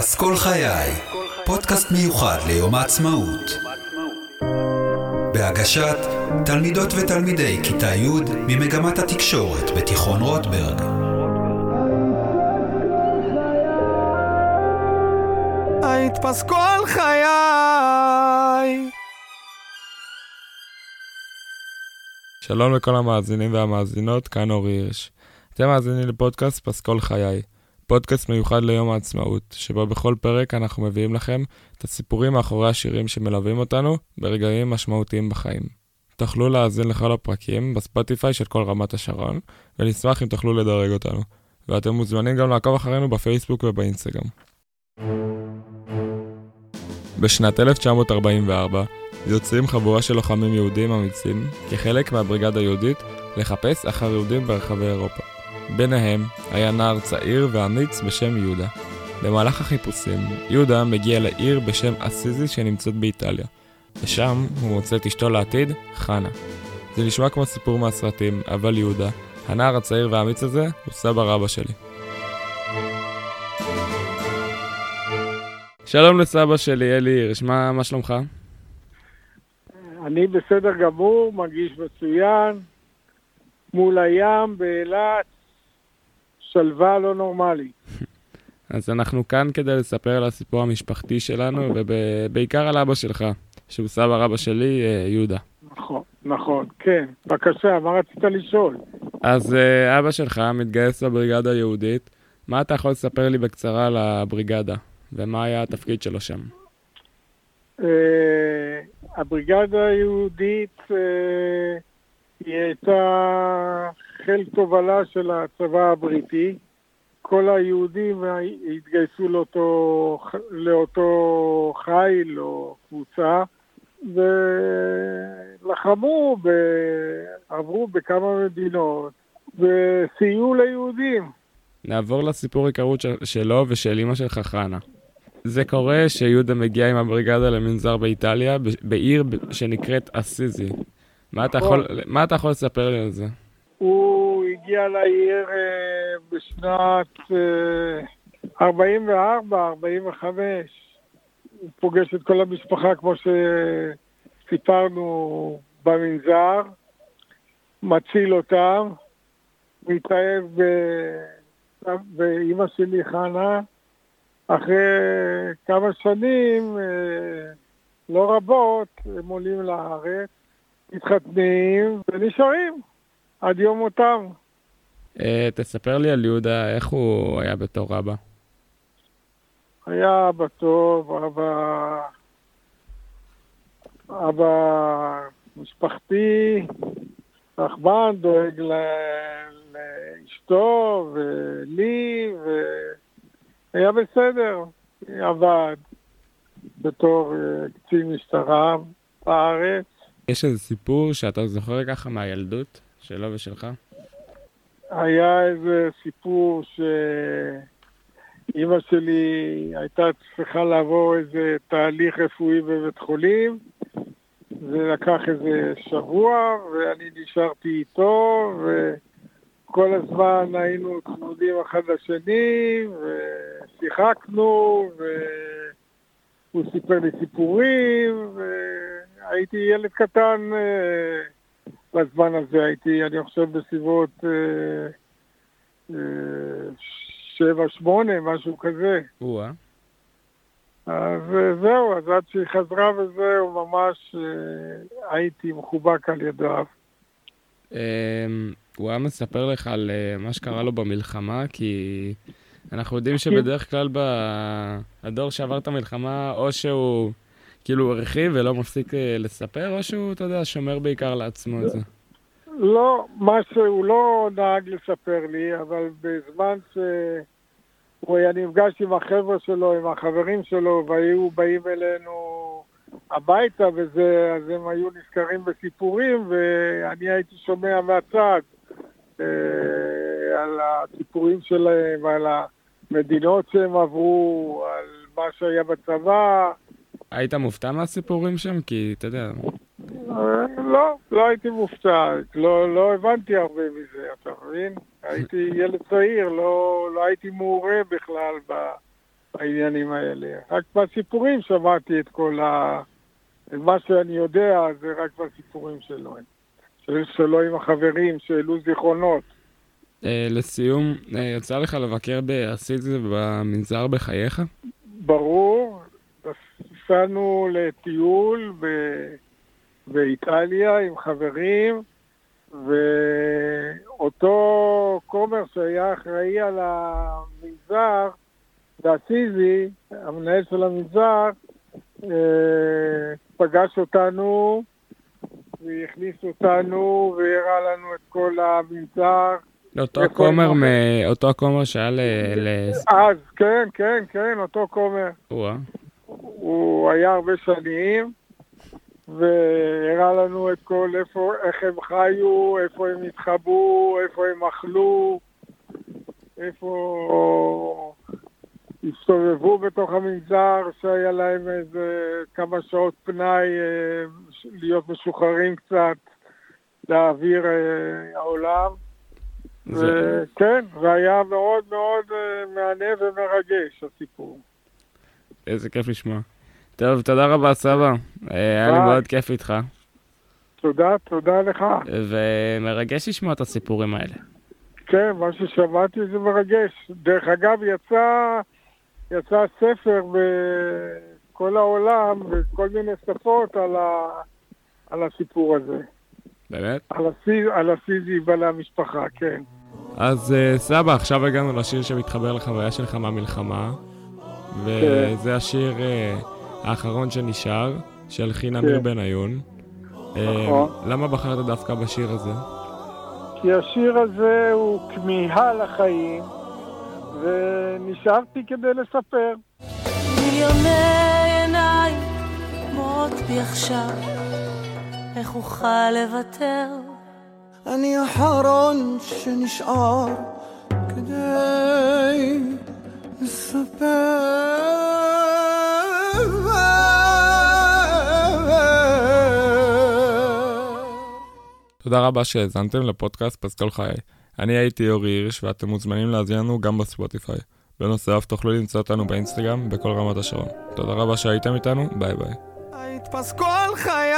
פסקול חיי, פודקאסט מיוחד ליום העצמאות. בהגשת תלמידות ותלמידי כיתה י' ממגמת התקשורת בתיכון רוטברג. היית פסקול חיי. שלום לכל המאזינים והמאזינות, כאן אורי הירש. אתם מאזינים לפודקאסט פסקול חיי, פודקאסט מיוחד ליום העצמאות, שבו בכל פרק אנחנו מביאים לכם את הסיפורים מאחורי השירים שמלווים אותנו ברגעים משמעותיים בחיים. תוכלו להאזין לכל הפרקים בספוטיפיי של כל רמת השרון, ונשמח אם תוכלו לדרג אותנו. ואתם מוזמנים גם לעקוב אחרינו בפייסבוק ובאינסטגרם. בשנת 1944 יוצאים חבורה של לוחמים יהודים אמיצים, כחלק מהבריגדה היהודית, לחפש אחר יהודים ברחבי אירופה. ביניהם היה נער צעיר ואמיץ בשם יהודה. במהלך החיפושים, יהודה מגיע לעיר בשם אסיזי שנמצאת באיטליה. ושם הוא מוצא את אשתו לעתיד, חנה. זה נשמע כמו סיפור מהסרטים, אבל יהודה, הנער הצעיר והאמיץ הזה, הוא סבא רבא שלי. שלום לסבא שלי, אלי הירש, מה, מה שלומך? אני בסדר גמור, מרגיש מצוין, מול הים, באילת, שלווה לא נורמלית. אז אנחנו כאן כדי לספר על הסיפור המשפחתי שלנו, ובעיקר על אבא שלך, שהוא סבא רבא שלי, אה, יהודה. נכון, נכון, כן. בבקשה, מה רצית לשאול? אז אה, אבא שלך מתגייס לבריגדה היהודית. מה אתה יכול לספר לי בקצרה על הבריגדה, ומה היה התפקיד שלו שם? אה, הבריגדה היהודית היא הייתה חיל תובלה של הצבא הבריטי. כל היהודים התגייסו לאותו, לאותו חיל או קבוצה ולחמו, עברו בכמה מדינות וסייעו ליהודים. נעבור לסיפור היכרות של, שלו ושל אמא שלך חנה. זה קורה שיהודה מגיע עם הבריגדה למנזר באיטליה, בעיר שנקראת אסיזי. מה אתה, יכול, מה אתה יכול לספר לי על זה? הוא הגיע לעיר אה, בשנת 44, 45. הוא פוגש את כל המשפחה כמו שסיפרנו במנזר, מציל אותם, מתאהב באימא שלי חנה. אחרי כמה שנים, אה, לא רבות, הם עולים לארץ, מתחתנים ונשארים עד יום מותם. אה, תספר לי על יהודה, איך הוא היה בתור אבא? היה אבא טוב, אבא... אבא משפחתי, נחמן, דואג לאשתו ולי, ו... היה בסדר, עבד בתור אה, קצין משטרה בארץ. יש איזה סיפור שאתה זוכר ככה מהילדות שלו ושלך? היה איזה סיפור שאימא שלי הייתה צריכה לעבור איזה תהליך רפואי בבית חולים. זה לקח איזה שבוע, ואני נשארתי איתו, ו... כל הזמן היינו צמודים אחד לשני, ושיחקנו, והוא סיפר לי סיפורים, והייתי ילד קטן אה, בזמן הזה, הייתי, אני חושב, בסביבות אה, אה, שבע, שמונה, משהו כזה. או-אה. אז זהו, אז עד שהיא חזרה וזהו, ממש הייתי מחובק על ידיו. אמ, הוא היה מספר לך על מה שקרה לו במלחמה, כי אנחנו יודעים שבדרך כלל בדור שעבר את המלחמה, או שהוא כאילו הרחיב ולא מפסיק אה, לספר, או שהוא, אתה יודע, שומר בעיקר לעצמו את זה. לא, מה שהוא לא נהג לספר לי, אבל בזמן שהוא היה נפגש עם החבר'ה שלו, עם החברים שלו, והיו באים אלינו הביתה וזה, אז הם היו נזכרים בסיפורים, ואני הייתי שומע מהצד. אה, על הסיפורים שלהם, על המדינות שהם עברו, על מה שהיה בצבא. היית מופתע מהסיפורים שם? כי, אתה יודע... אה, לא, לא הייתי מופתע, לא, לא הבנתי הרבה מזה, אתה מבין? הייתי ילד צעיר, לא, לא הייתי מעורה בכלל בעניינים האלה. רק בסיפורים שמעתי את כל ה... מה שאני יודע זה רק בסיפורים שלו. שלו עם החברים, שהעלו זיכרונות. אה, לסיום, אה, יצא לך לבקר באסיזי במנזר בחייך? ברור. נסענו לטיול ב... באיטליה עם חברים, ואותו כומר שהיה אחראי על המנזר, באסיזי, המנהל של המנזר, אה, פגש אותנו והכניס אותנו והראה לנו את כל המנזר. אותו כומר, מ... אותו כומר שהיה ל... ל... אז, כן, כן, כן, אותו כומר. הוא היה הרבה שנים, והראה לנו את כל איפה, איך הם חיו, איפה הם התחבאו, איפה הם אכלו, איפה הסתובבו בתוך המנזר, שהיה להם איזה כמה שעות פנאי אה, להיות משוחררים קצת לאוויר אה, העולם. זה... כן, זה היה מאוד מאוד אה, מהנה ומרגש, הסיפור. איזה כיף לשמוע. טוב, תודה רבה, סבא. היה לי מאוד כיף איתך. תודה, תודה לך. ומרגש לשמוע את הסיפורים האלה. כן, מה ששמעתי זה מרגש. דרך אגב, יצא, יצא ספר בכל העולם, בכל מיני שפות, על, ה, על הסיפור הזה. באמת? על, הסיז, על הסיזי ועל המשפחה, כן. אז uh, סבא, עכשיו הגענו לשיר שמתחבר לחוויה שלך מהמלחמה, וזה השיר uh, האחרון שנשאר, של חין אמיר כן. בניון. נכון. Uh, למה בחרת דווקא בשיר הזה? כי השיר הזה הוא כמיהה לחיים, ונשארתי כדי לספר. מיליוני עיניים מות בי עכשיו, איך אוכל לוותר? אני האחרון שנשאר כדי תודה רבה שהאזנתם לפודקאסט פסקול חיי. אני הייתי אורי הירש ואתם מוזמנים להזין לנו גם בספוטיפיי. בנוסף, תוכלו למצוא אותנו באינסטגרם בכל רמת השרון. תודה רבה שהייתם איתנו, ביי ביי. היית פסקול חיי